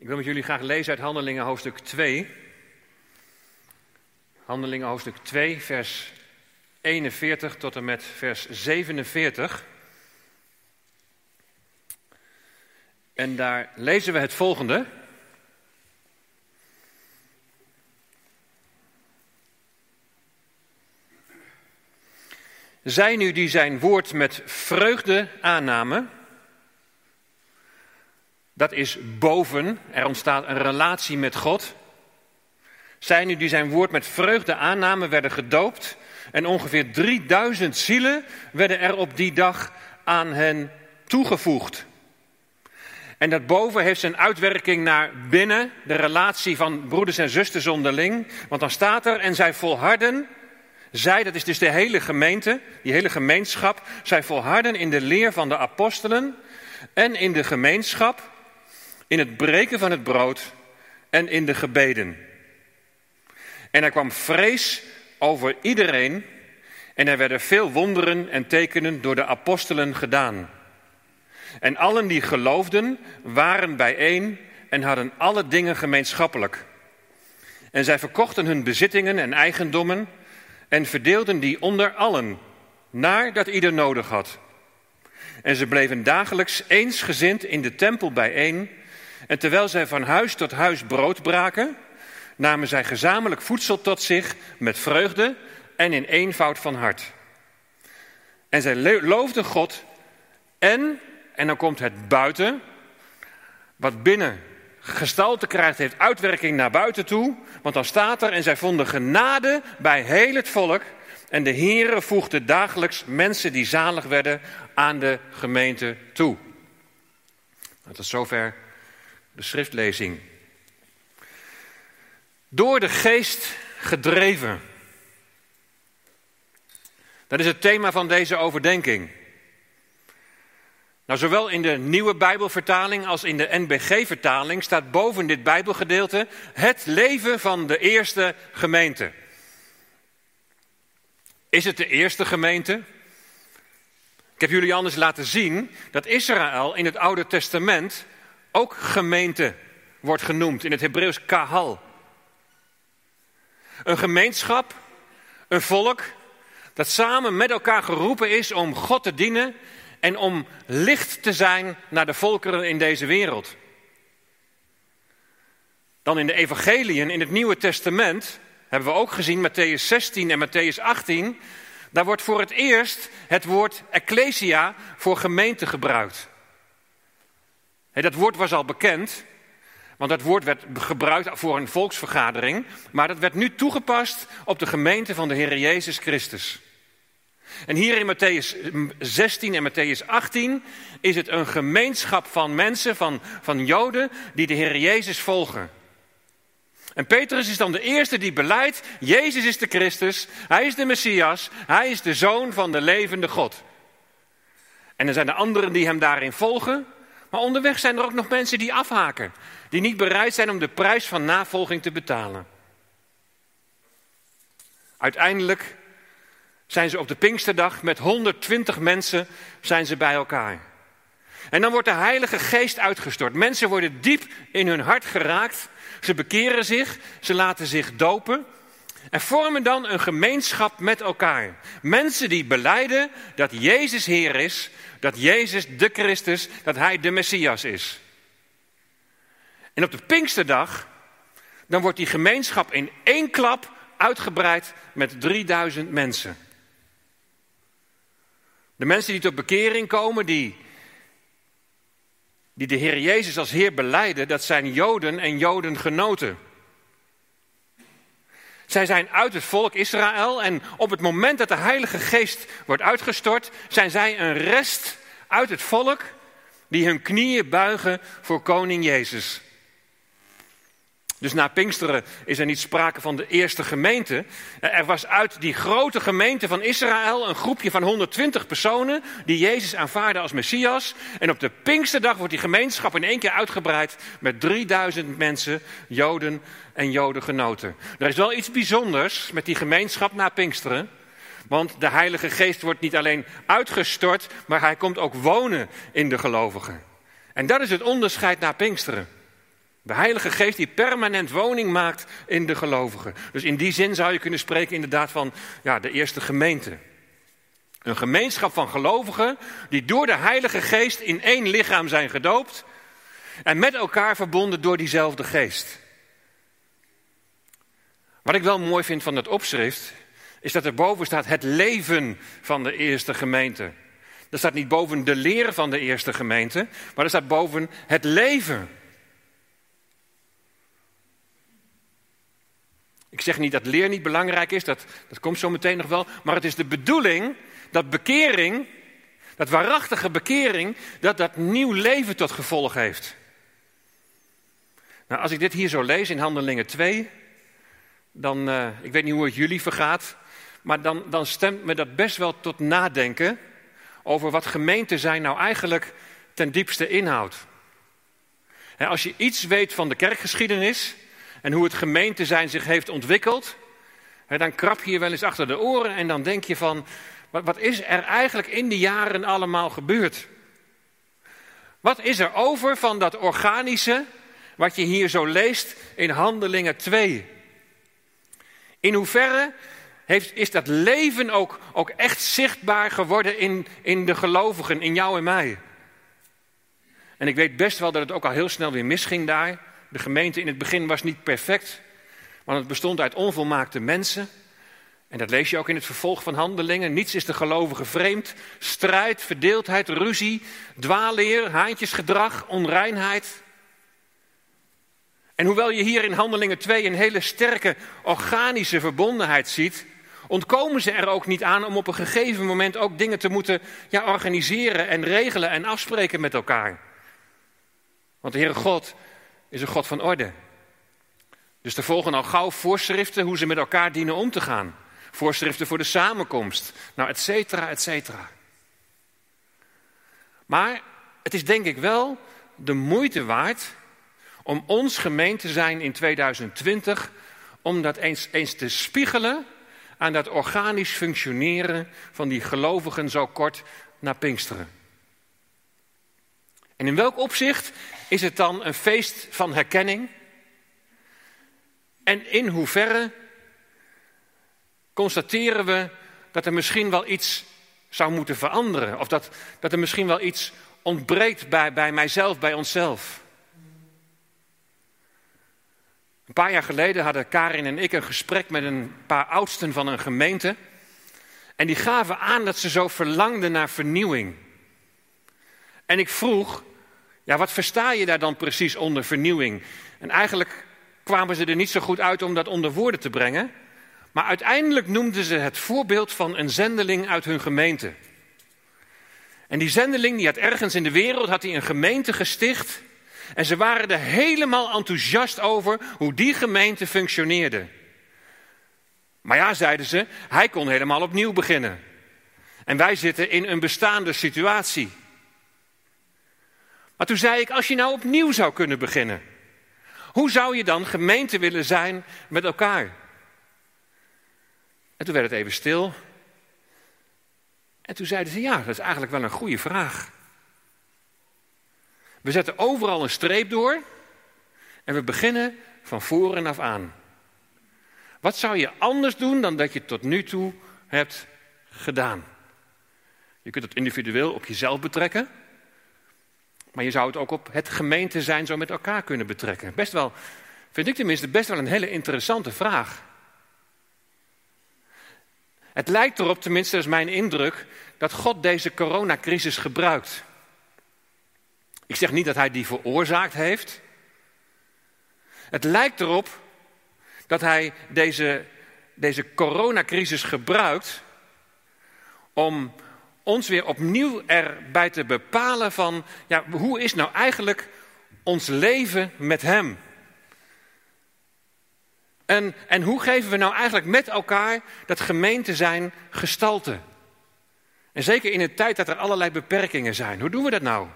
Ik wil met jullie graag lezen uit Handelingen hoofdstuk 2. Handelingen hoofdstuk 2, vers 41 tot en met vers 47. En daar lezen we het volgende. Zij nu die zijn woord met vreugde aannamen, dat is boven, er ontstaat een relatie met God. Zij nu die zijn woord met vreugde aannamen, werden gedoopt. En ongeveer 3000 zielen werden er op die dag aan hen toegevoegd. En dat boven heeft zijn uitwerking naar binnen, de relatie van broeders en zusters onderling. Want dan staat er, en zij volharden, zij, dat is dus de hele gemeente, die hele gemeenschap, zij volharden in de leer van de apostelen en in de gemeenschap, in het breken van het brood en in de gebeden. En er kwam vrees over iedereen en er werden veel wonderen en tekenen door de apostelen gedaan. En allen die geloofden waren bijeen en hadden alle dingen gemeenschappelijk. En zij verkochten hun bezittingen en eigendommen en verdeelden die onder allen, naar dat ieder nodig had. En ze bleven dagelijks eensgezind in de tempel bijeen. En terwijl zij van huis tot huis brood braken, namen zij gezamenlijk voedsel tot zich met vreugde en in eenvoud van hart. En zij loofden God en, en dan komt het buiten, wat binnen gestalte krijgt, heeft uitwerking naar buiten toe. Want dan staat er, en zij vonden genade bij heel het volk. En de Heere voegde dagelijks mensen die zalig werden aan de gemeente toe. Dat is zover schriftlezing. Door de geest gedreven. Dat is het thema van deze overdenking. Nou, zowel in de nieuwe Bijbelvertaling als in de NBG-vertaling staat boven dit Bijbelgedeelte het leven van de eerste gemeente. Is het de eerste gemeente? Ik heb jullie anders laten zien dat Israël in het Oude Testament ook gemeente wordt genoemd, in het Hebreeuws kahal. Een gemeenschap, een volk dat samen met elkaar geroepen is om God te dienen en om licht te zijn naar de volkeren in deze wereld. Dan in de evangeliën, in het Nieuwe Testament, hebben we ook gezien, Matthäus 16 en Matthäus 18, daar wordt voor het eerst het woord ecclesia voor gemeente gebruikt. Dat woord was al bekend, want dat woord werd gebruikt voor een volksvergadering, maar dat werd nu toegepast op de gemeente van de Heer Jezus Christus. En hier in Matthäus 16 en Matthäus 18 is het een gemeenschap van mensen, van, van Joden, die de Heer Jezus volgen. En Petrus is dan de eerste die beleidt, Jezus is de Christus, hij is de Messias, hij is de Zoon van de levende God. En er zijn de anderen die hem daarin volgen, maar onderweg zijn er ook nog mensen die afhaken, die niet bereid zijn om de prijs van navolging te betalen. Uiteindelijk zijn ze op de Pinksterdag met 120 mensen zijn ze bij elkaar. En dan wordt de Heilige Geest uitgestort. Mensen worden diep in hun hart geraakt. Ze bekeren zich, ze laten zich dopen en vormen dan een gemeenschap met elkaar. Mensen die beleiden dat Jezus Heer is, dat Jezus de Christus, dat Hij de Messias is. En op de Pinksterdag, dan wordt die gemeenschap in één klap uitgebreid met 3000 mensen. De mensen die tot bekering komen, die, die de Heer Jezus als Heer beleiden, dat zijn Joden en Jodengenoten. Zij zijn uit het volk Israël en op het moment dat de Heilige Geest wordt uitgestort, zijn zij een rest uit het volk die hun knieën buigen voor koning Jezus. Dus na Pinksteren is er niet sprake van de eerste gemeente. Er was uit die grote gemeente van Israël een groepje van 120 personen die Jezus aanvaarden als Messias. En op de Pinksterdag wordt die gemeenschap in één keer uitgebreid met 3000 mensen, Joden en Jodengenoten. Er is wel iets bijzonders met die gemeenschap na Pinksteren. Want de Heilige Geest wordt niet alleen uitgestort, maar hij komt ook wonen in de gelovigen. En dat is het onderscheid na Pinksteren. De Heilige Geest die permanent woning maakt in de gelovigen. Dus in die zin zou je kunnen spreken inderdaad van ja, de eerste gemeente. Een gemeenschap van gelovigen die door de Heilige Geest in één lichaam zijn gedoopt en met elkaar verbonden door diezelfde geest. Wat ik wel mooi vind van het opschrift, is dat er boven staat het leven van de eerste gemeente. Er staat niet boven de leer van de eerste gemeente, maar er staat boven het leven. Ik zeg niet dat leer niet belangrijk is, dat, dat komt zo meteen nog wel, maar het is de bedoeling dat bekering, dat waarachtige bekering, dat dat nieuw leven tot gevolg heeft. Nou, als ik dit hier zo lees in Handelingen 2, dan, uh, ik weet niet hoe het jullie vergaat, maar dan, dan stemt me dat best wel tot nadenken over wat gemeenten zijn nou eigenlijk ten diepste inhoudt. als je iets weet van de kerkgeschiedenis en hoe het gemeente zijn zich heeft ontwikkeld, dan krap je je wel eens achter de oren en dan denk je van, wat, is er eigenlijk in die jaren allemaal gebeurd? Wat is er over van dat organische, wat je hier zo leest in Handelingen 2? In hoeverre heeft, is dat leven ook, ook echt zichtbaar geworden in, in de gelovigen, in jou en mij? En ik weet best wel dat het ook al heel snel weer misging daar. De gemeente in het begin was niet perfect, want het bestond uit onvolmaakte mensen. En dat lees je ook in het vervolg van handelingen. Niets is de gelovige vreemd. Strijd, verdeeldheid, ruzie, dwaalleer, haantjesgedrag, onreinheid. En hoewel je hier in handelingen 2 een hele sterke organische verbondenheid ziet, ontkomen ze er ook niet aan om op een gegeven moment ook dingen te moeten ja, organiseren en regelen en afspreken met elkaar. Want de Heere God is een God van orde. Dus er volgen al gauw voorschriften hoe ze met elkaar dienen om te gaan. Voorschriften voor de samenkomst. Nou, et cetera, et cetera. Maar het is denk ik wel de moeite waard om ons gemeente zijn in 2020, om dat eens, eens te spiegelen aan dat organisch functioneren van die gelovigen zo kort na Pinksteren. En in welk opzicht is het dan een feest van herkenning? En in hoeverre constateren we dat er misschien wel iets zou moeten veranderen? Of dat, dat er misschien wel iets ontbreekt bij, bij mijzelf, bij onszelf? Een paar jaar geleden hadden Karin en ik een gesprek met een paar oudsten van een gemeente. En die gaven aan dat ze zo verlangden naar vernieuwing. En ik vroeg, ja, wat versta je daar dan precies onder vernieuwing? En eigenlijk kwamen ze er niet zo goed uit om dat onder woorden te brengen. Maar uiteindelijk noemden ze het voorbeeld van een zendeling uit hun gemeente. En die zendeling die had ergens in de wereld had hij een gemeente gesticht. En ze waren er helemaal enthousiast over hoe die gemeente functioneerde. Maar ja, zeiden ze, hij kon helemaal opnieuw beginnen. En wij zitten in een bestaande situatie. Maar toen zei ik, als je nou opnieuw zou kunnen beginnen, hoe zou je dan gemeente willen zijn met elkaar? En toen werd het even stil. En toen zeiden ze, ja, dat is eigenlijk wel een goede vraag. We zetten overal een streep door en we beginnen van voren af aan. Wat zou je anders doen dan dat je tot nu toe hebt gedaan? Je kunt het individueel op jezelf betrekken, maar je zou het ook op het gemeente zijn zo met elkaar kunnen betrekken. Best wel, vind ik tenminste, best wel een hele interessante vraag. Het lijkt erop, tenminste dat is mijn indruk, dat God deze coronacrisis gebruikt. Ik zeg niet dat hij die veroorzaakt heeft. Het lijkt erop dat hij deze, deze coronacrisis gebruikt om ons weer opnieuw erbij te bepalen van, ja, hoe is nou eigenlijk ons leven met Hem? En, en hoe geven we nou eigenlijk met elkaar dat gemeente zijn gestalte? En zeker in een tijd dat er allerlei beperkingen zijn. Hoe doen we dat nou?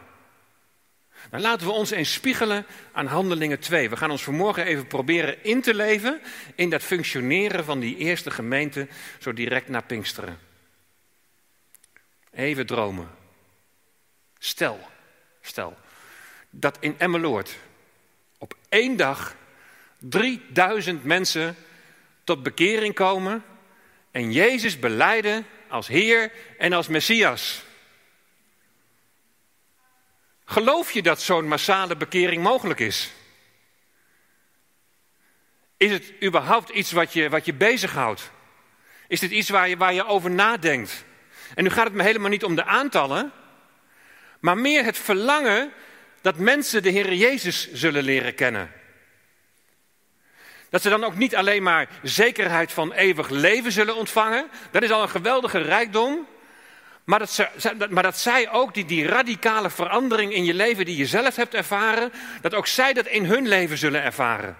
Dan laten we ons eens spiegelen aan Handelingen 2. We gaan ons vanmorgen even proberen in te leven in dat functioneren van die eerste gemeente zo direct na Pinksteren. Even dromen. Stel, stel, dat in Emmeloord op één dag 3000 mensen tot bekering komen en Jezus beleiden als Heer en als Messias. Geloof je dat zo'n massale bekering mogelijk is? Is het überhaupt iets wat je, wat je bezighoudt? Is dit iets waar je, waar je over nadenkt? En nu gaat het me helemaal niet om de aantallen, maar meer het verlangen dat mensen de Heer Jezus zullen leren kennen. Dat ze dan ook niet alleen maar zekerheid van eeuwig leven zullen ontvangen, dat is al een geweldige rijkdom, maar dat, maar dat zij ook die, die radicale verandering in je leven die je zelf hebt ervaren, dat ook zij dat in hun leven zullen ervaren.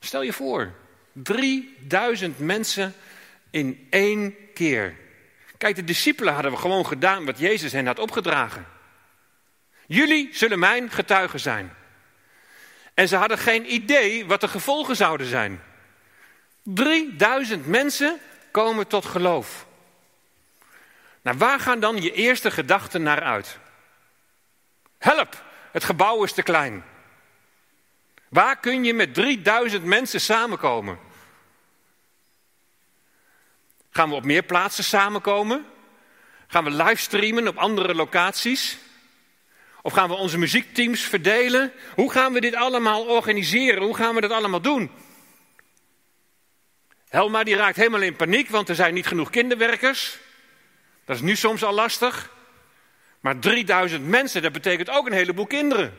Stel je voor, 3000 mensen in één keer. Kijk, de discipelen hadden gewoon gedaan wat Jezus hen had opgedragen. Jullie zullen mijn getuigen zijn. En ze hadden geen idee wat de gevolgen zouden zijn. 3000 mensen komen tot geloof. Nou, waar gaan dan je eerste gedachten naar uit? Help, het gebouw is te klein. Waar kun je met 3000 mensen samenkomen? Gaan we op meer plaatsen samenkomen? Gaan we livestreamen op andere locaties? Of gaan we onze muziekteams verdelen? Hoe gaan we dit allemaal organiseren? Hoe gaan we dat allemaal doen? Helma die raakt helemaal in paniek, want er zijn niet genoeg kinderwerkers. Dat is nu soms al lastig. Maar 3000 mensen, dat betekent ook een heleboel kinderen.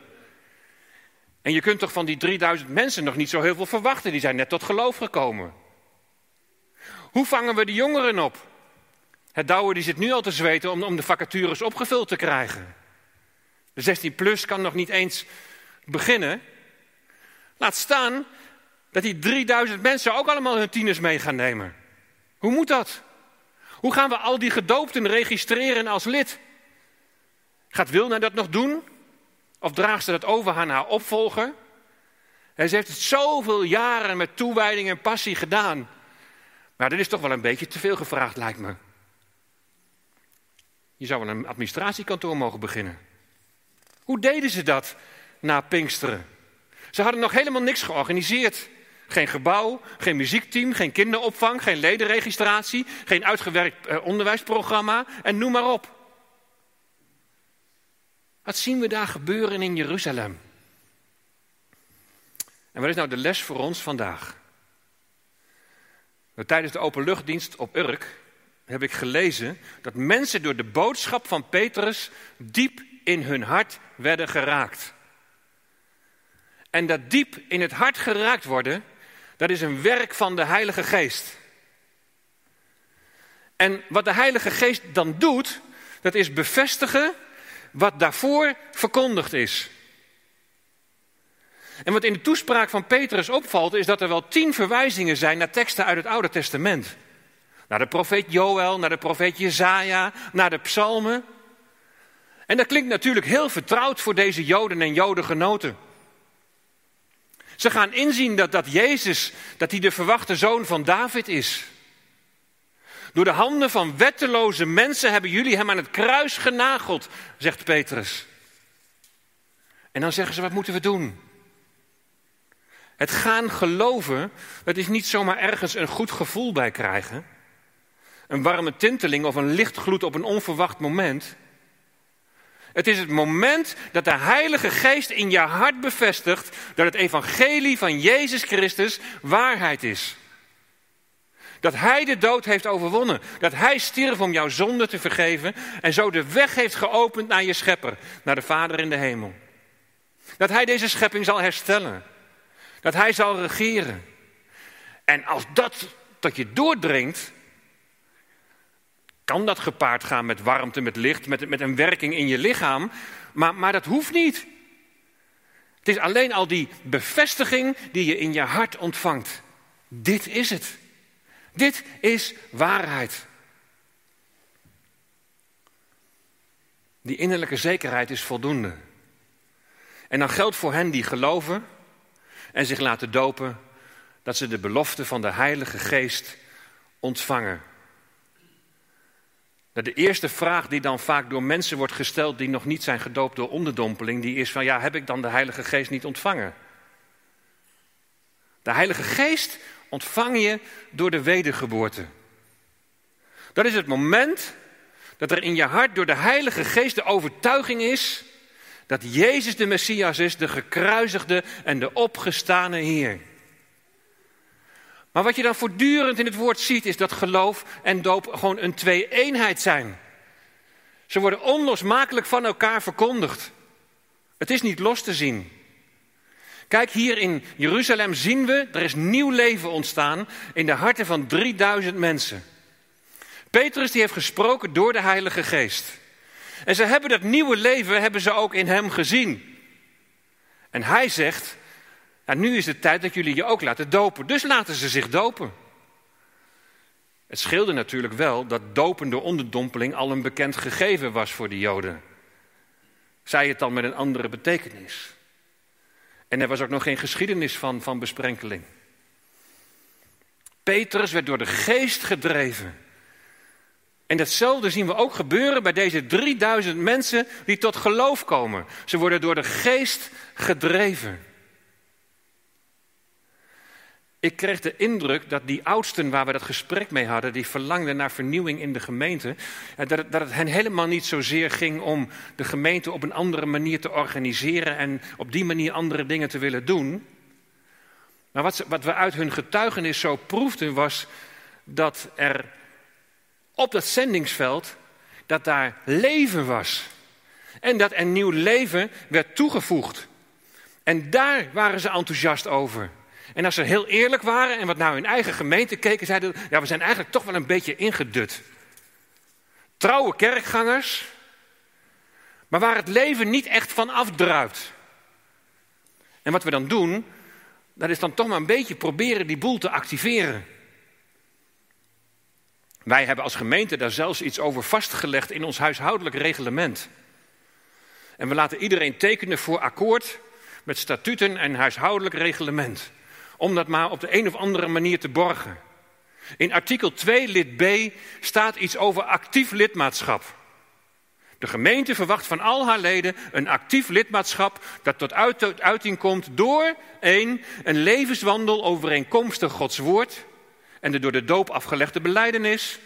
En je kunt toch van die 3000 mensen nog niet zo heel veel verwachten. Die zijn net tot geloof gekomen. Hoe vangen we de jongeren op? Het Douwe die zit nu al te zweten om, om de vacatures opgevuld te krijgen. De 16 plus kan nog niet eens beginnen. Laat staan dat die 3000 mensen ook allemaal hun tieners mee gaan nemen. Hoe moet dat? Hoe gaan we al die gedoopten registreren als lid? Gaat Wilna dat nog doen? Of draagt ze dat over aan haar opvolger? Ze heeft het zoveel jaren met toewijding en passie gedaan. Maar dat is toch wel een beetje te veel gevraagd, lijkt me. Je zou wel een administratiekantoor mogen beginnen. Hoe deden ze dat na Pinksteren? Ze hadden nog helemaal niks georganiseerd. Geen gebouw, geen muziekteam, geen kinderopvang, geen ledenregistratie, geen uitgewerkt eh, onderwijsprogramma en noem maar op. Wat zien we daar gebeuren in Jeruzalem? En wat is nou de les voor ons vandaag? Tijdens de openluchtdienst op Urk heb ik gelezen dat mensen door de boodschap van Petrus diep in hun hart werden geraakt. En dat diep in het hart geraakt worden, dat is een werk van de Heilige Geest. En wat de Heilige Geest dan doet, dat is bevestigen wat daarvoor verkondigd is. En wat in de toespraak van Petrus opvalt, is dat er wel tien verwijzingen zijn naar teksten uit het Oude Testament. Naar de profeet Joël, naar de profeet Jezaja, naar de psalmen. En dat klinkt natuurlijk heel vertrouwd voor deze Joden en Jodengenoten. Ze gaan inzien dat, dat Jezus, dat hij de verwachte zoon van David is. Door de handen van wetteloze mensen hebben jullie hem aan het kruis genageld, zegt Petrus. En dan zeggen ze, wat moeten we doen? Het gaan geloven, dat is niet zomaar ergens een goed gevoel bij krijgen. Een warme tinteling of een lichtgloed op een onverwacht moment. Het is het moment dat de Heilige Geest in je hart bevestigt dat het evangelie van Jezus Christus waarheid is. Dat Hij de dood heeft overwonnen. Dat Hij stierf om jouw zonde te vergeven en zo de weg heeft geopend naar je schepper, naar de Vader in de hemel. Dat Hij deze schepping zal herstellen. Dat Hij zal regeren. En als dat tot je doordringt, kan dat gepaard gaan met warmte, met licht, met, met een werking in je lichaam. Maar, maar dat hoeft niet. Het is alleen al die bevestiging die je in je hart ontvangt. Dit is het. Dit is waarheid. Die innerlijke zekerheid is voldoende. En dan geldt voor hen die geloven en zich laten dopen, dat ze de belofte van de Heilige Geest ontvangen. De eerste vraag die dan vaak door mensen wordt gesteld die nog niet zijn gedoopt door onderdompeling, die is van ja, heb ik dan de Heilige Geest niet ontvangen? De Heilige Geest ontvang je door de wedergeboorte. Dat is het moment dat er in je hart door de Heilige Geest de overtuiging is dat Jezus de Messias is, de gekruisigde en de opgestane Heer. Maar wat je dan voortdurend in het woord ziet, is dat geloof en doop gewoon een twee-eenheid zijn. Ze worden onlosmakelijk van elkaar verkondigd. Het is niet los te zien. Kijk, hier in Jeruzalem zien we, er is nieuw leven ontstaan in de harten van 3000 mensen. Petrus die heeft gesproken door de Heilige Geest. En ze hebben dat nieuwe leven, hebben ze ook in hem gezien. En hij zegt, nou, nu is het tijd dat jullie je ook laten dopen. Dus laten ze zich dopen. Het scheelde natuurlijk wel dat dopen door onderdompeling al een bekend gegeven was voor de Joden. Zij het dan met een andere betekenis. En er was ook nog geen geschiedenis van, van besprenkeling. Petrus werd door de geest gedreven. En datzelfde zien we ook gebeuren bij deze 3000 mensen die tot geloof komen. Ze worden door de geest gedreven. Ik kreeg de indruk dat die oudsten waar we dat gesprek mee hadden, die verlangden naar vernieuwing in de gemeente, dat het, dat het hen helemaal niet zozeer ging om de gemeente op een andere manier te organiseren en op die manier andere dingen te willen doen. Maar wat, wat we uit hun getuigenis zo proefden was dat er op dat zendingsveld, dat daar leven was. En dat er nieuw leven werd toegevoegd. En daar waren ze enthousiast over. En als ze heel eerlijk waren en wat naar hun eigen gemeente keken, zeiden ja, we zijn eigenlijk toch wel een beetje ingedut. Trouwe kerkgangers, maar waar het leven niet echt van afdruipt. En wat we dan doen, dat is dan toch maar een beetje proberen die boel te activeren. Wij hebben als gemeente daar zelfs iets over vastgelegd in ons huishoudelijk reglement. En we laten iedereen tekenen voor akkoord met statuten en huishoudelijk reglement om dat maar op de een of andere manier te borgen. In artikel 2 lid B staat iets over actief lidmaatschap. De gemeente verwacht van al haar leden een actief lidmaatschap dat tot uiting komt door één, een levenswandel overeenkomstig Gods woord en de door de doop afgelegde beleidenis.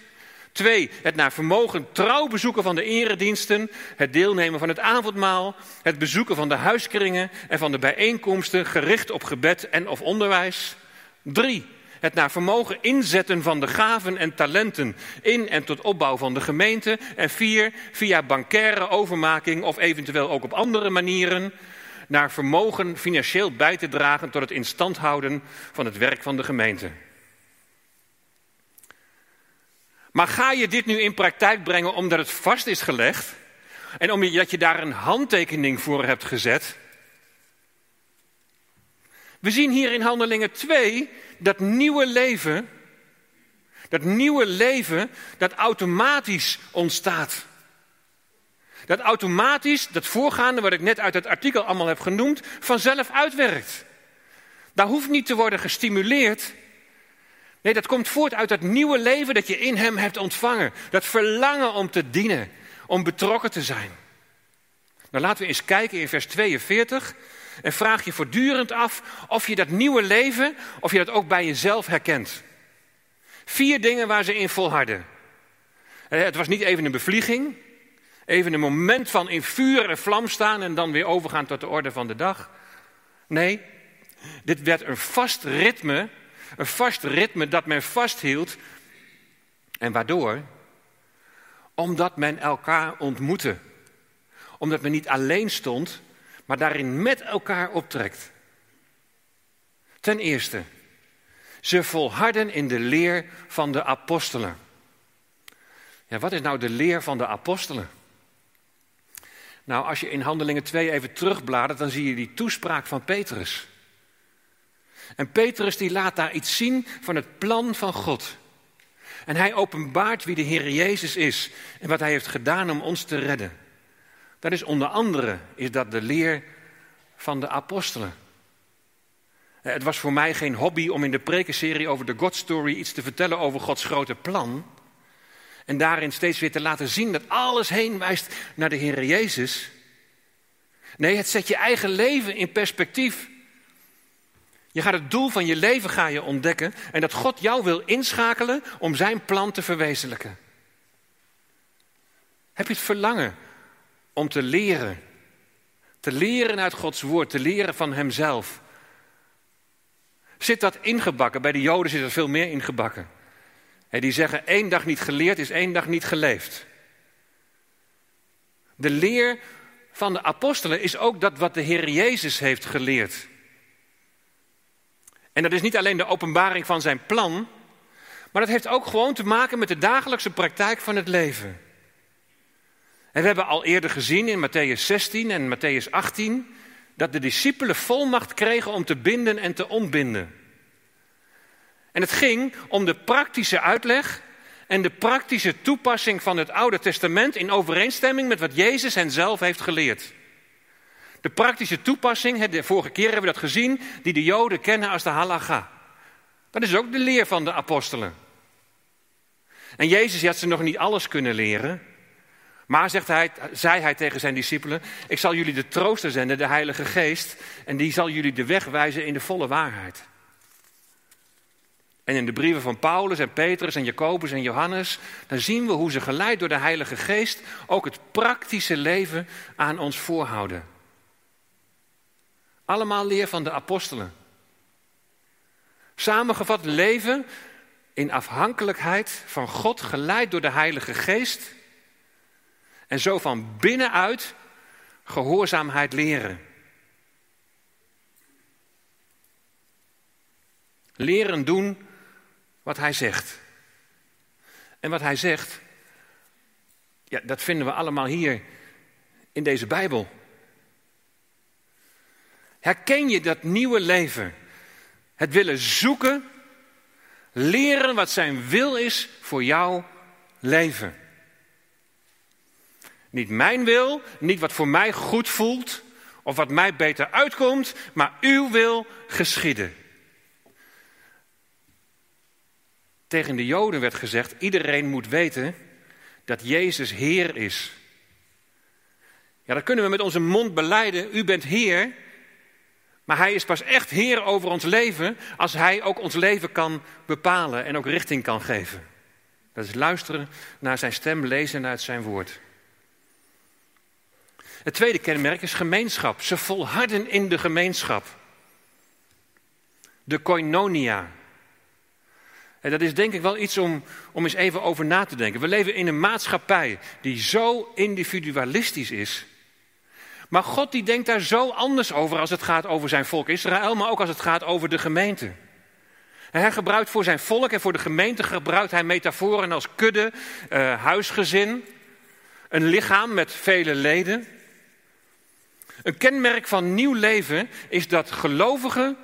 Twee, het naar vermogen trouw bezoeken van de erediensten, het deelnemen van het avondmaal, het bezoeken van de huiskringen en van de bijeenkomsten gericht op gebed en of onderwijs. Drie, het naar vermogen inzetten van de gaven en talenten in en tot opbouw van de gemeente. En vier, via bankaire overmaking of eventueel ook op andere manieren, naar vermogen financieel bij te dragen tot het instand houden van het werk van de gemeente. Maar ga je dit nu in praktijk brengen omdat het vast is gelegd en omdat je daar een handtekening voor hebt gezet? We zien hier in Handelingen 2 dat nieuwe leven, dat nieuwe leven dat automatisch ontstaat. Dat automatisch, dat voorgaande wat ik net uit het artikel allemaal heb genoemd, vanzelf uitwerkt. Daar hoeft niet te worden gestimuleerd, Nee, dat komt voort uit dat nieuwe leven dat je in Hem hebt ontvangen. Dat verlangen om te dienen, om betrokken te zijn. Nou, laten we eens kijken in vers 42 en vraag je voortdurend af of je dat nieuwe leven, of je dat ook bij jezelf herkent. Vier dingen waar ze in volharden. Het was niet even een bevlieging, even een moment van in vuur en vlam staan en dan weer overgaan tot de orde van de dag. Nee, dit werd een vast ritme een vast ritme dat men vasthield. En waardoor? Omdat men elkaar ontmoette. Omdat men niet alleen stond, maar daarin met elkaar optrekt. Ten eerste, ze volharden in de leer van de apostelen. Ja, wat is nou de leer van de apostelen? Nou, als je in Handelingen 2 even terugbladert, dan zie je die toespraak van Petrus. En Petrus die laat daar iets zien van het plan van God. En hij openbaart wie de Heer Jezus is en wat hij heeft gedaan om ons te redden. Dat is onder andere is dat de leer van de apostelen. Eh, het was voor mij geen hobby om in de prekenserie over de God Story iets te vertellen over Gods grote plan. En daarin steeds weer te laten zien dat alles heen wijst naar de Heer Jezus. Nee, het zet je eigen leven in perspectief. Je gaat het doel van je leven ga je ontdekken en dat God jou wil inschakelen om zijn plan te verwezenlijken. Heb je het verlangen om te leren? Te leren uit Gods woord, te leren van Hemzelf. Zit dat ingebakken? Bij de Joden zit er veel meer ingebakken. Die zeggen één dag niet geleerd is één dag niet geleefd. De leer van de apostelen is ook dat wat de Heer Jezus heeft geleerd. En dat is niet alleen de openbaring van zijn plan, maar dat heeft ook gewoon te maken met de dagelijkse praktijk van het leven. En we hebben al eerder gezien in Matthäus 16 en Matthäus 18 dat de discipelen volmacht kregen om te binden en te ontbinden. En het ging om de praktische uitleg en de praktische toepassing van het Oude Testament in overeenstemming met wat Jezus hen zelf heeft geleerd. De praktische toepassing, de vorige keer hebben we dat gezien, die de Joden kennen als de halacha. Dat is ook de leer van de apostelen. En Jezus had ze nog niet alles kunnen leren. Maar zegt hij, zei hij tegen zijn discipelen: Ik zal jullie de trooster zenden, de Heilige Geest. En die zal jullie de weg wijzen in de volle waarheid. En in de brieven van Paulus en Petrus en Jacobus en Johannes, dan zien we hoe ze geleid door de Heilige Geest ook het praktische leven aan ons voorhouden. Allemaal leer van de apostelen. Samengevat leven in afhankelijkheid van God, geleid door de Heilige Geest. En zo van binnenuit gehoorzaamheid leren. Leren doen wat hij zegt. En wat hij zegt, ja, dat vinden we allemaal hier in deze Bijbel. Herken je dat nieuwe leven? Het willen zoeken, leren wat zijn wil is voor jouw leven. Niet mijn wil, niet wat voor mij goed voelt of wat mij beter uitkomt, maar uw wil geschieden. Tegen de Joden werd gezegd: iedereen moet weten dat Jezus Heer is. Ja, dat kunnen we met onze mond beleiden. U bent Heer. Maar Hij is pas echt Heer over ons leven als Hij ook ons leven kan bepalen en ook richting kan geven. Dat is luisteren naar Zijn stem, lezen uit Zijn woord. Het tweede kenmerk is gemeenschap. Ze volharden in de gemeenschap. De koinonia. En dat is denk ik wel iets om, om eens even over na te denken. We leven in een maatschappij die zo individualistisch is. Maar God die denkt daar zo anders over als het gaat over zijn volk Israël, maar ook als het gaat over de gemeente. En hij gebruikt voor zijn volk en voor de gemeente gebruikt hij metaforen als kudde, uh, huisgezin, een lichaam met vele leden. Een kenmerk van nieuw leven is dat gelovigen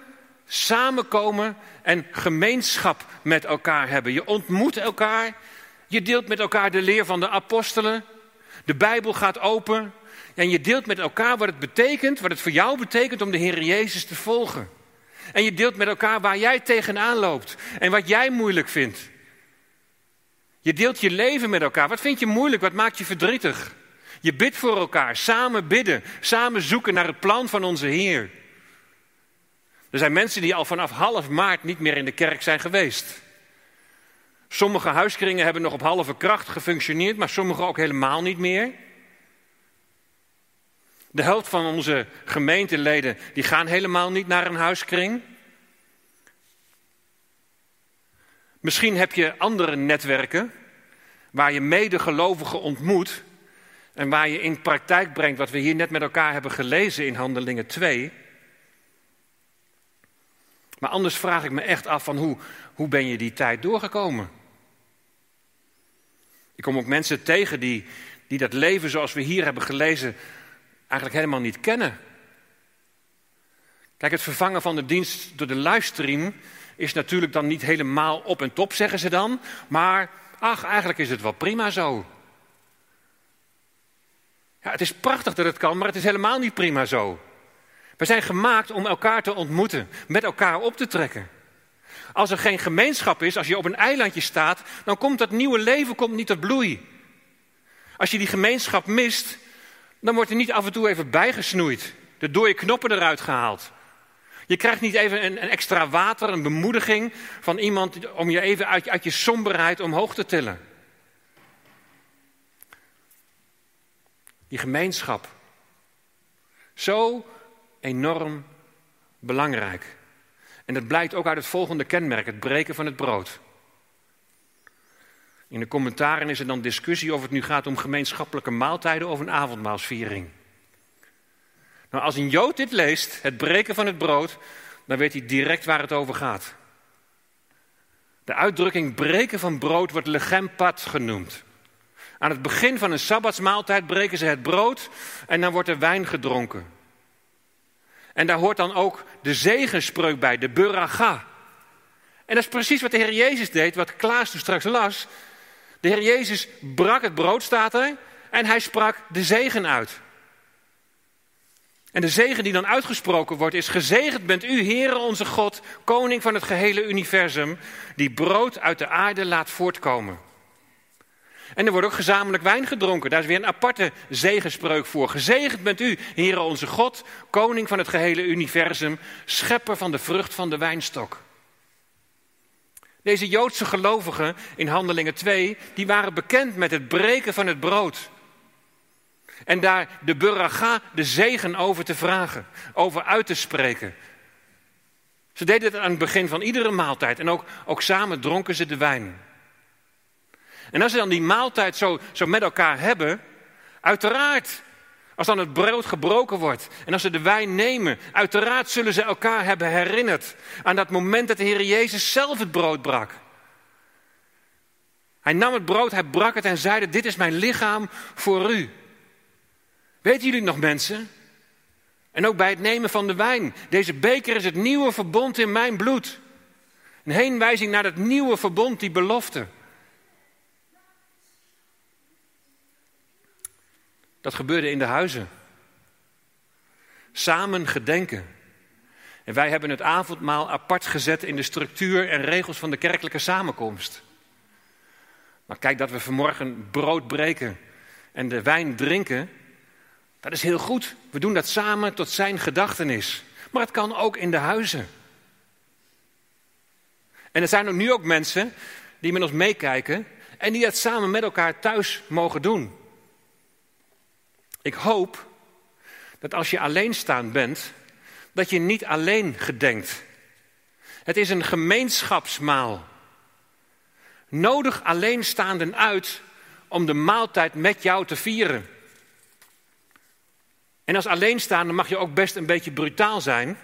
samenkomen en gemeenschap met elkaar hebben. Je ontmoet elkaar, je deelt met elkaar de leer van de apostelen, de Bijbel gaat open en je deelt met elkaar wat het betekent, wat het voor jou betekent om de Heer Jezus te volgen. En je deelt met elkaar waar jij tegenaan loopt en wat jij moeilijk vindt. Je deelt je leven met elkaar. Wat vind je moeilijk? Wat maakt je verdrietig? Je bidt voor elkaar, samen bidden, samen zoeken naar het plan van onze Heer. Er zijn mensen die al vanaf half maart niet meer in de kerk zijn geweest. Sommige huiskringen hebben nog op halve kracht gefunctioneerd, maar sommige ook helemaal niet meer. De helft van onze gemeenteleden die gaan helemaal niet naar een huiskring. Misschien heb je andere netwerken waar je medegelovigen ontmoet en waar je in praktijk brengt wat we hier net met elkaar hebben gelezen in Handelingen 2. Maar anders vraag ik me echt af van hoe, hoe ben je die tijd doorgekomen? Ik kom ook mensen tegen die, die dat leven zoals we hier hebben gelezen eigenlijk helemaal niet kennen. Kijk, het vervangen van de dienst door de livestream is natuurlijk dan niet helemaal op en top, zeggen ze dan. Maar ach, eigenlijk is het wel prima zo. Ja, het is prachtig dat het kan, maar het is helemaal niet prima zo. We zijn gemaakt om elkaar te ontmoeten, met elkaar op te trekken. Als er geen gemeenschap is, als je op een eilandje staat, dan komt dat nieuwe leven komt niet tot bloei. Als je die gemeenschap mist, dan wordt er niet af en toe even bijgesnoeid. De dode knoppen eruit gehaald. Je krijgt niet even een, een, extra water, een bemoediging van iemand om je even uit, uit je somberheid omhoog te tillen. Die gemeenschap. Zo enorm belangrijk. En dat blijkt ook uit het volgende kenmerk, het breken van het brood. In de commentaren is er dan discussie of het nu gaat om gemeenschappelijke maaltijden of een avondmaalsviering. Nou, als een Jood dit leest, het breken van het brood, dan weet hij direct waar het over gaat. De uitdrukking breken van brood wordt legempat genoemd. Aan het begin van een sabbatsmaaltijd breken ze het brood en dan wordt er wijn gedronken. En daar hoort dan ook de zegenspreuk bij, de buraga. En dat is precies wat de Heer Jezus deed, wat Klaas toen straks las. De Heer Jezus brak het brood, staat er, en hij sprak de zegen uit. En de zegen die dan uitgesproken wordt is: Gezegend bent u, Heere onze God, koning van het gehele universum, die brood uit de aarde laat voortkomen. En er wordt ook gezamenlijk wijn gedronken. Daar is weer een aparte zegenspreuk voor. Gezegend bent u, Heere onze God, koning van het gehele universum, schepper van de vrucht van de wijnstok. Deze Joodse gelovigen in Handelingen 2, die waren bekend met het breken van het brood. En daar de buraga, de zegen over te vragen, over uit te spreken. Ze deden het aan het begin van iedere maaltijd en ook, ook samen dronken ze de wijn. En als ze dan die maaltijd zo, zo met elkaar hebben, uiteraard, als dan het brood gebroken wordt en als ze de wijn nemen, uiteraard zullen ze elkaar hebben herinnerd aan dat moment dat de Heer Jezus zelf het brood brak. Hij nam het brood, hij brak het en zeide, dit is mijn lichaam voor u. Weten jullie nog mensen? En ook bij het nemen van de wijn. Deze beker is het nieuwe verbond in mijn bloed. Een heenwijzing naar het nieuwe verbond, die belofte. Dat gebeurde in de huizen. Samen gedenken. En wij hebben het avondmaal apart gezet in de structuur en regels van de kerkelijke samenkomst. Maar kijk dat we vanmorgen brood breken en de wijn drinken, dat is heel goed. We doen dat samen tot zijn gedachtenis. Maar het kan ook in de huizen. En er zijn ook nu ook mensen die met ons meekijken en die dat samen met elkaar thuis mogen doen. Ik hoop dat als je alleenstaand bent, dat je niet alleen gedenkt. Het is een gemeenschapsmaal. Nodig alleenstaanden uit om de maaltijd met jou te vieren. En als alleenstaande mag je ook best een beetje brutaal zijn.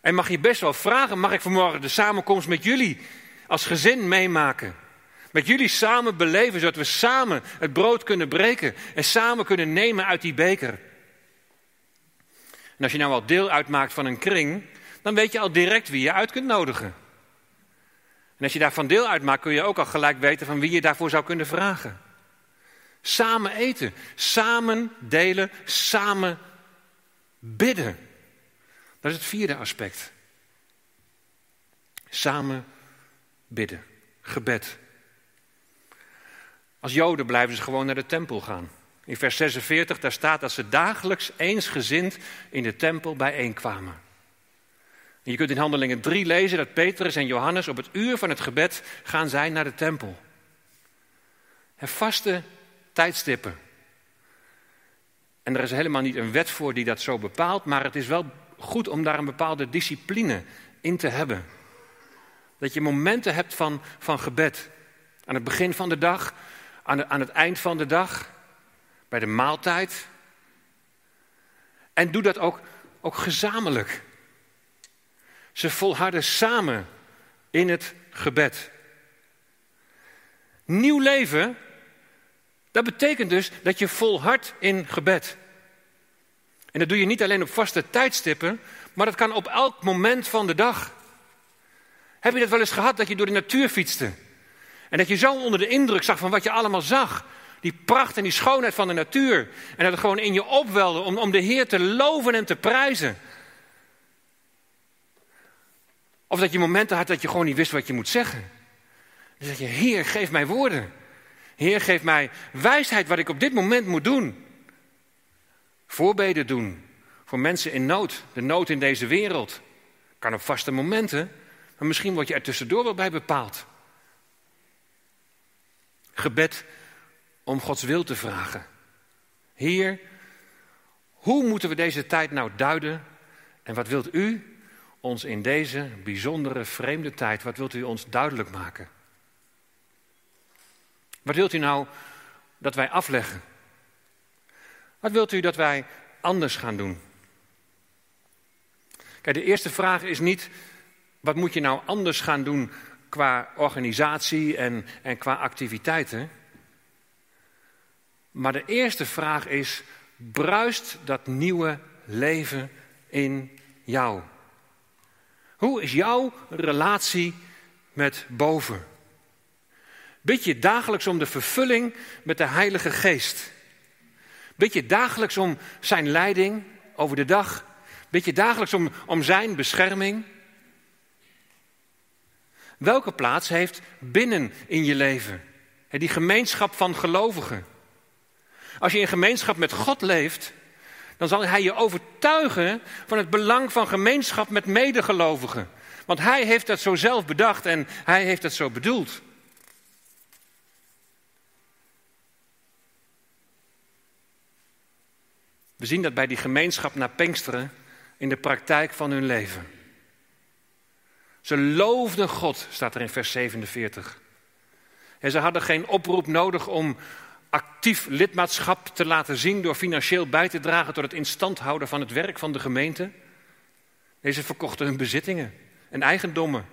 En mag je best wel vragen: mag ik vanmorgen de samenkomst met jullie als gezin meemaken? Met jullie samen beleven, zodat we samen het brood kunnen breken en samen kunnen nemen uit die beker. En als je nou al deel uitmaakt van een kring, dan weet je al direct wie je uit kunt nodigen. En als je daarvan deel uitmaakt, kun je ook al gelijk weten van wie je daarvoor zou kunnen vragen. Samen eten, samen delen, samen bidden. Dat is het vierde aspect. Samen bidden, gebed. Als Joden blijven ze gewoon naar de tempel gaan. In vers 46, daar staat dat ze dagelijks eensgezind in de tempel bijeenkwamen. En je kunt in Handelingen 3 lezen dat Petrus en Johannes op het uur van het gebed gaan zijn naar de tempel. Het vaste tijdstippen. En er is helemaal niet een wet voor die dat zo bepaalt, maar het is wel goed om daar een bepaalde discipline in te hebben. Dat je momenten hebt van, van gebed. Aan het begin van de dag, aan, aan het eind van de dag, bij de maaltijd. En doe dat ook, ook gezamenlijk. Ze volharden samen in het gebed. Nieuw leven dat betekent dus dat je volhardt in gebed. En dat doe je niet alleen op vaste tijdstippen, maar dat kan op elk moment van de dag. Heb je dat wel eens gehad dat je door de natuur fietste? En dat je zo onder de indruk zag van wat je allemaal zag. Die pracht en die schoonheid van de natuur. En dat het gewoon in je opwelde om, om de Heer te loven en te prijzen. Of dat je momenten had dat je gewoon niet wist wat je moet zeggen. Dan zeg je, Heer, geef mij woorden. Heer, geef mij wijsheid wat ik op dit moment moet doen. Voorbeden doen voor mensen in nood, de nood in deze wereld. Kan op vaste momenten, maar misschien word je er tussendoor wel bij bepaald. Gebed om Gods wil te vragen. Heer, hoe moeten we deze tijd nou duiden? En wat wilt u ons in deze bijzondere, vreemde tijd, wat wilt u ons duidelijk maken? Wat wilt u nou dat wij afleggen? Wat wilt u dat wij anders gaan doen? Kijk, de eerste vraag is niet, wat moet je nou anders gaan doen qua organisatie en, en qua activiteiten? Maar de eerste vraag is, bruist dat nieuwe leven in jou? Hoe is jouw relatie met boven? Bid je dagelijks om de vervulling met de Heilige Geest? Bid je dagelijks om zijn leiding over de dag? Bid je dagelijks om, om zijn bescherming? Welke plaats heeft binnen in je leven? Die gemeenschap van gelovigen. Als je in gemeenschap met God leeft, dan zal Hij je overtuigen van het belang van gemeenschap met medegelovigen. Want Hij heeft dat zo zelf bedacht en Hij heeft het zo bedoeld. We zien dat bij die gemeenschap naar Pinksteren in de praktijk van hun leven. Ze loofden God, staat er in vers 47. En ze hadden geen oproep nodig om actief lidmaatschap te laten zien door financieel bij te dragen tot het instand houden van het werk van de gemeente. Deze verkochten hun bezittingen en eigendommen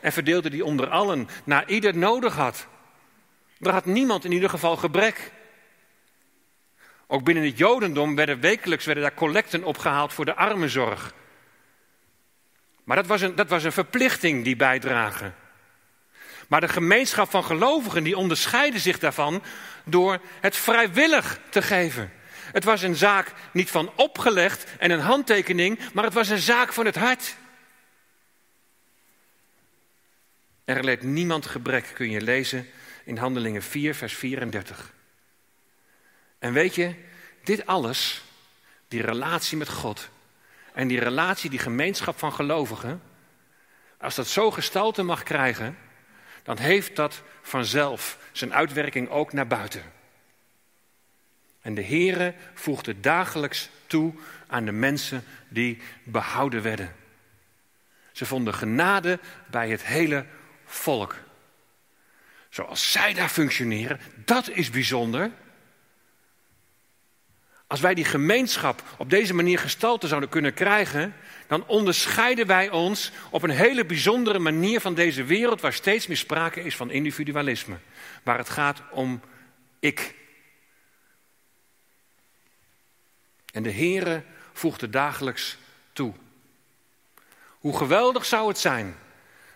en verdeelden die onder allen naar ieder nodig had. Er had niemand in ieder geval gebrek. Ook binnen het Jodendom werden wekelijks werden daar collecten opgehaald voor de armenzorg. Maar dat was een, dat was een verplichting, die bijdragen. Maar de gemeenschap van gelovigen die onderscheiden zich daarvan door het vrijwillig te geven. Het was een zaak niet van opgelegd en een handtekening, maar het was een zaak van het hart. Er leed niemand gebrek, kun je lezen in Handelingen 4, vers 34. En weet je, dit alles, die relatie met God en die relatie, die gemeenschap van gelovigen, als dat zo gestalte mag krijgen, dan heeft dat vanzelf zijn uitwerking ook naar buiten. En de Heere voegde dagelijks toe aan de mensen die behouden werden. Ze vonden genade bij het hele volk. Zoals zij daar functioneren, dat is bijzonder. Als wij die gemeenschap op deze manier gestalte zouden kunnen krijgen, dan onderscheiden wij ons op een hele bijzondere manier van deze wereld waar steeds meer sprake is van individualisme. Waar het gaat om ik. En de Heere voegde dagelijks toe. Hoe geweldig zou het zijn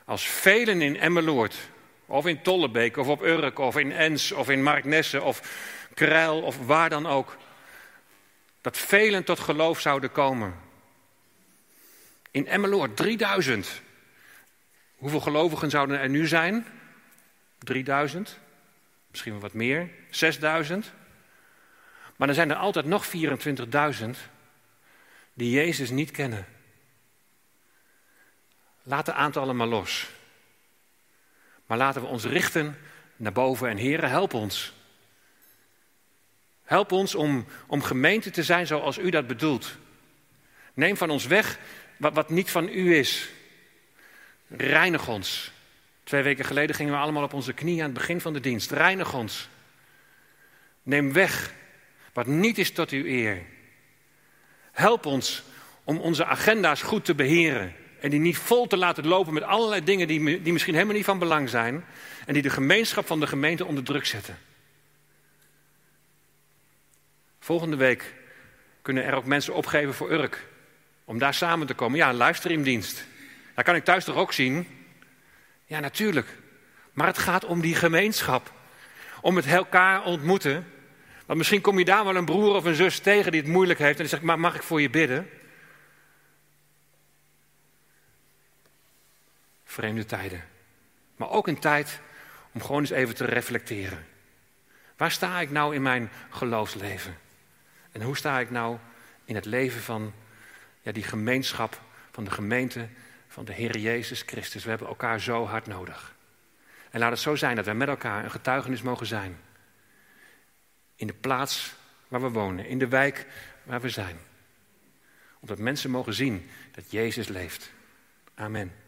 als velen in Emmeloord, of in Tollebeek, of op Urk, of in Ens, of in Marknesse, of Kruil, of waar dan ook, dat velen tot geloof zouden komen. In Emmeloord 3000. Hoeveel gelovigen zouden er nu zijn? 3000? Misschien wat meer. 6000? Maar dan zijn er altijd nog 24.000 die Jezus niet kennen. Laat de aantallen maar los. Maar laten we ons richten naar boven en Heren, help ons. Help ons om, om gemeente te zijn zoals u dat bedoelt. Neem van ons weg wat, niet van u is. Reinig ons. Twee weken geleden gingen we allemaal op onze knieën aan het begin van de dienst. Reinig ons. Neem weg wat niet is tot uw eer. Help ons om onze agenda's goed te beheren. En die niet vol te laten lopen met allerlei dingen die, die misschien helemaal niet van belang zijn. En die de gemeenschap van de gemeente onder druk zetten. Volgende week kunnen er ook mensen opgeven voor Urk. Om daar samen te komen. Ja, een livestreamdienst. Daar kan ik thuis toch ook zien? Ja, natuurlijk. Maar het gaat om die gemeenschap. Om het elkaar ontmoeten. Want misschien kom je daar wel een broer of een zus tegen die het moeilijk heeft. En die zegt, maar mag ik voor je bidden? vreemde tijden. Maar ook een tijd om gewoon eens even te reflecteren. Waar sta ik nou in mijn geloofsleven? En hoe sta ik nou in het leven van ja, die gemeenschap, van de gemeente van de Heer Jezus Christus? We hebben elkaar zo hard nodig. En laat het zo zijn dat wij met elkaar een getuigenis mogen zijn. In de plaats waar we wonen, in de wijk waar we zijn. Omdat mensen mogen zien dat Jezus leeft. Amen.